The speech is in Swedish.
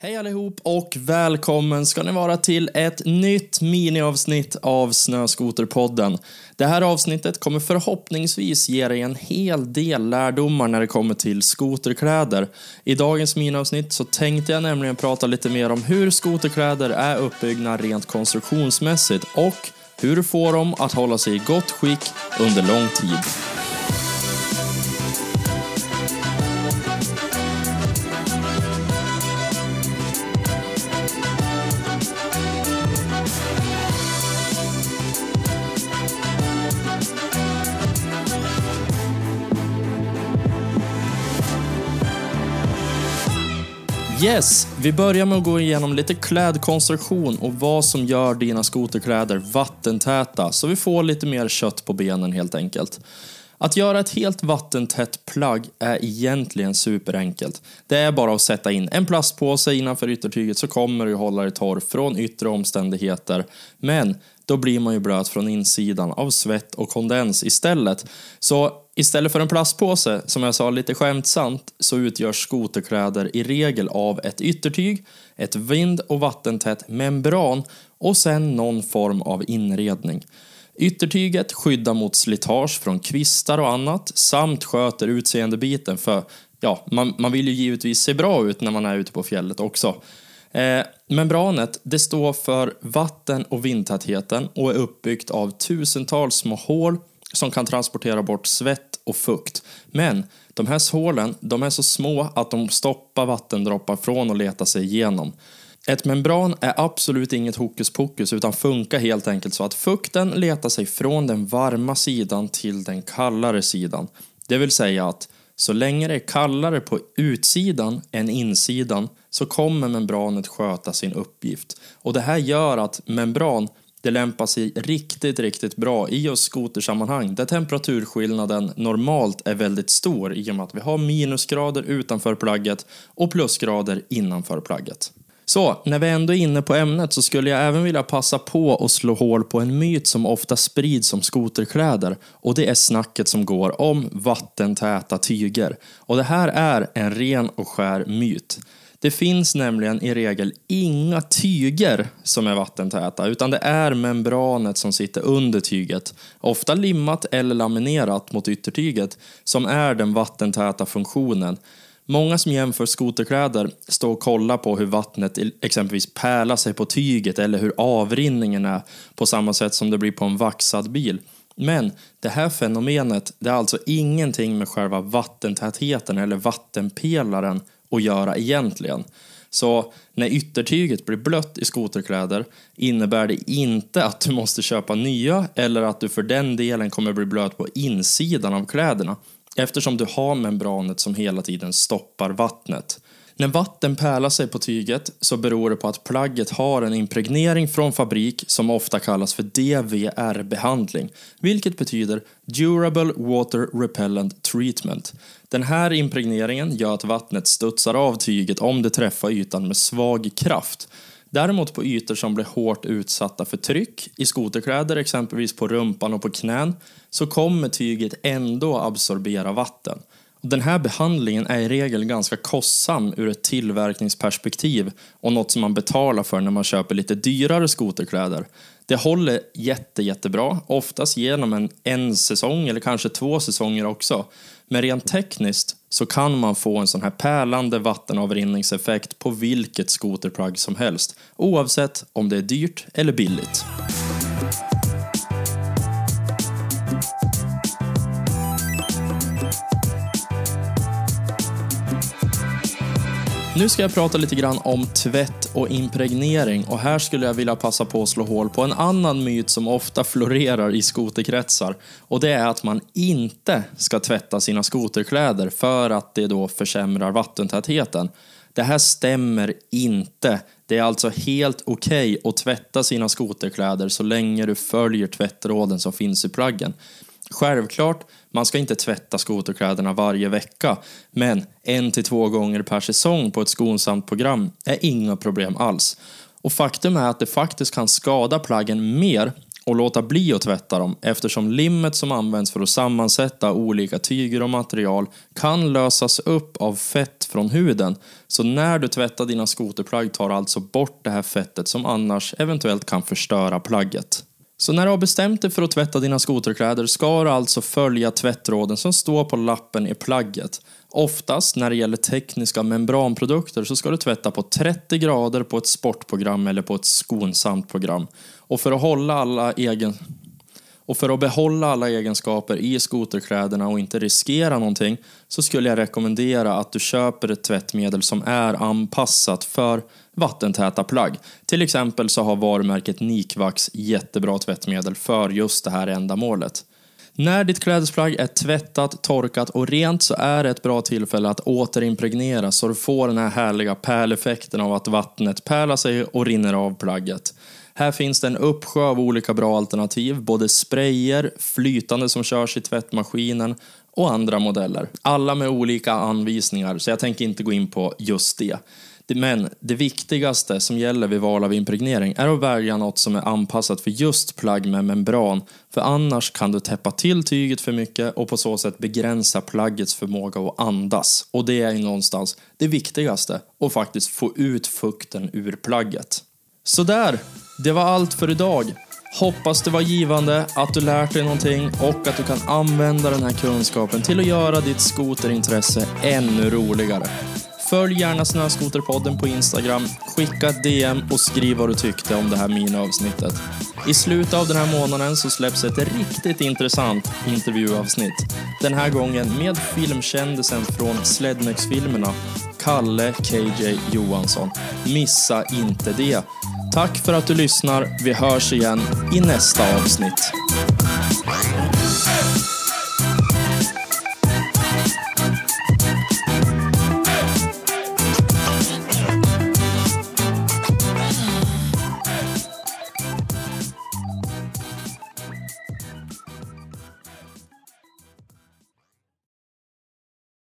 Hej allihop och välkommen ska ni vara till ett nytt miniavsnitt av Snöskoterpodden. Det här avsnittet kommer förhoppningsvis ge dig en hel del lärdomar när det kommer till skoterkläder. I dagens miniavsnitt så tänkte jag nämligen prata lite mer om hur skoterkläder är uppbyggda rent konstruktionsmässigt och hur du får dem att hålla sig i gott skick under lång tid. Yes, vi börjar med att gå igenom lite klädkonstruktion och vad som gör dina skoterkläder vattentäta så vi får lite mer kött på benen helt enkelt. Att göra ett helt vattentätt plagg är egentligen superenkelt. Det är bara att sätta in en plastpåse innanför yttertyget så kommer du hålla dig torr från yttre omständigheter. Men då blir man ju blöt från insidan av svett och kondens istället. Så istället för en plastpåse, som jag sa lite skämtsamt, så utgörs skoterkläder i regel av ett yttertyg, ett vind och vattentätt membran och sen någon form av inredning. Yttertyget skyddar mot slitage från kvistar och annat samt sköter utseendebiten för ja, man, man vill ju givetvis se bra ut när man är ute på fjället också. Eh, membranet det står för vatten och vindtätheten och är uppbyggt av tusentals små hål som kan transportera bort svett och fukt. Men de här hålen de är så små att de stoppar vattendroppar från att leta sig igenom. Ett membran är absolut inget hokus pokus utan funkar helt enkelt så att fukten letar sig från den varma sidan till den kallare sidan. Det vill säga att så länge det är kallare på utsidan än insidan så kommer membranet sköta sin uppgift. Och det här gör att membran det lämpar sig riktigt, riktigt bra i just skotersammanhang där temperaturskillnaden normalt är väldigt stor i och med att vi har minusgrader utanför plagget och plusgrader innanför plagget. Så, när vi ändå är inne på ämnet så skulle jag även vilja passa på att slå hål på en myt som ofta sprids om skoterkläder och det är snacket som går om vattentäta tyger. Och det här är en ren och skär myt. Det finns nämligen i regel inga tyger som är vattentäta utan det är membranet som sitter under tyget, ofta limmat eller laminerat mot yttertyget, som är den vattentäta funktionen. Många som jämför skoterkläder står och kollar på hur vattnet exempelvis pärlar sig på tyget eller hur avrinningen är på samma sätt som det blir på en vaxad bil. Men det här fenomenet det är alltså ingenting med själva vattentätheten eller vattenpelaren att göra egentligen. Så när yttertyget blir blött i skoterkläder innebär det inte att du måste köpa nya eller att du för den delen kommer bli blöt på insidan av kläderna eftersom du har membranet som hela tiden stoppar vattnet. När vatten pärlar sig på tyget så beror det på att plagget har en impregnering från fabrik som ofta kallas för DVR-behandling, vilket betyder Durable Water Repellent Treatment. Den här impregneringen gör att vattnet studsar av tyget om det träffar ytan med svag kraft. Däremot på ytor som blir hårt utsatta för tryck, i skoterkläder exempelvis på rumpan och på knän, så kommer tyget ändå absorbera vatten. Den här behandlingen är i regel ganska kostsam ur ett tillverkningsperspektiv och något som man betalar för när man köper lite dyrare skoterkläder. Det håller jätte, jättebra, oftast genom en, en säsong eller kanske två säsonger också. Men rent tekniskt så kan man få en sån här pärlande vattenavrinningseffekt på vilket skoterplagg som helst, oavsett om det är dyrt eller billigt. Nu ska jag prata lite grann om tvätt och impregnering och här skulle jag vilja passa på att slå hål på en annan myt som ofta florerar i skoterkretsar och det är att man inte ska tvätta sina skoterkläder för att det då försämrar vattentätheten. Det här stämmer inte. Det är alltså helt okej okay att tvätta sina skoterkläder så länge du följer tvättråden som finns i plaggen. Självklart, man ska inte tvätta skoterkläderna varje vecka, men en till två gånger per säsong på ett skonsamt program är inga problem alls. Och faktum är att det faktiskt kan skada plaggen mer och låta bli att tvätta dem eftersom limmet som används för att sammansätta olika tyger och material kan lösas upp av fett från huden. Så när du tvättar dina skoterplagg tar alltså bort det här fettet som annars eventuellt kan förstöra plagget. Så när du har bestämt dig för att tvätta dina skoterkläder ska du alltså följa tvättråden som står på lappen i plagget. Oftast när det gäller tekniska membranprodukter så ska du tvätta på 30 grader på ett sportprogram eller på ett skonsamt program. Och för att hålla alla egen... Och för att behålla alla egenskaper i skoterkläderna och inte riskera någonting så skulle jag rekommendera att du köper ett tvättmedel som är anpassat för vattentäta plagg. Till exempel så har varumärket Nikvax jättebra tvättmedel för just det här ändamålet. När ditt klädesplagg är tvättat, torkat och rent så är det ett bra tillfälle att återimpregnera så du får den här härliga pärleffekten av att vattnet pärlar sig och rinner av plagget. Här finns det en uppsjö av olika bra alternativ, både sprayer, flytande som körs i tvättmaskinen och andra modeller. Alla med olika anvisningar, så jag tänker inte gå in på just det. Men det viktigaste som gäller vid val av impregnering är att välja något som är anpassat för just plagg med membran. För annars kan du täppa till tyget för mycket och på så sätt begränsa plaggets förmåga att andas. Och det är ju någonstans det viktigaste, att faktiskt få ut fukten ur plagget. Sådär, det var allt för idag. Hoppas det var givande, att du lärt dig någonting och att du kan använda den här kunskapen till att göra ditt skoterintresse ännu roligare. Följ gärna Snöskoterpodden på Instagram, skicka ett DM och skriv vad du tyckte om det här miniavsnittet. I slutet av den här månaden så släpps ett riktigt intressant intervjuavsnitt. Den här gången med filmkändisen från Slednex-filmerna, Kalle KJ Johansson. Missa inte det. Tack för att du lyssnar. Vi hörs igen i nästa avsnitt.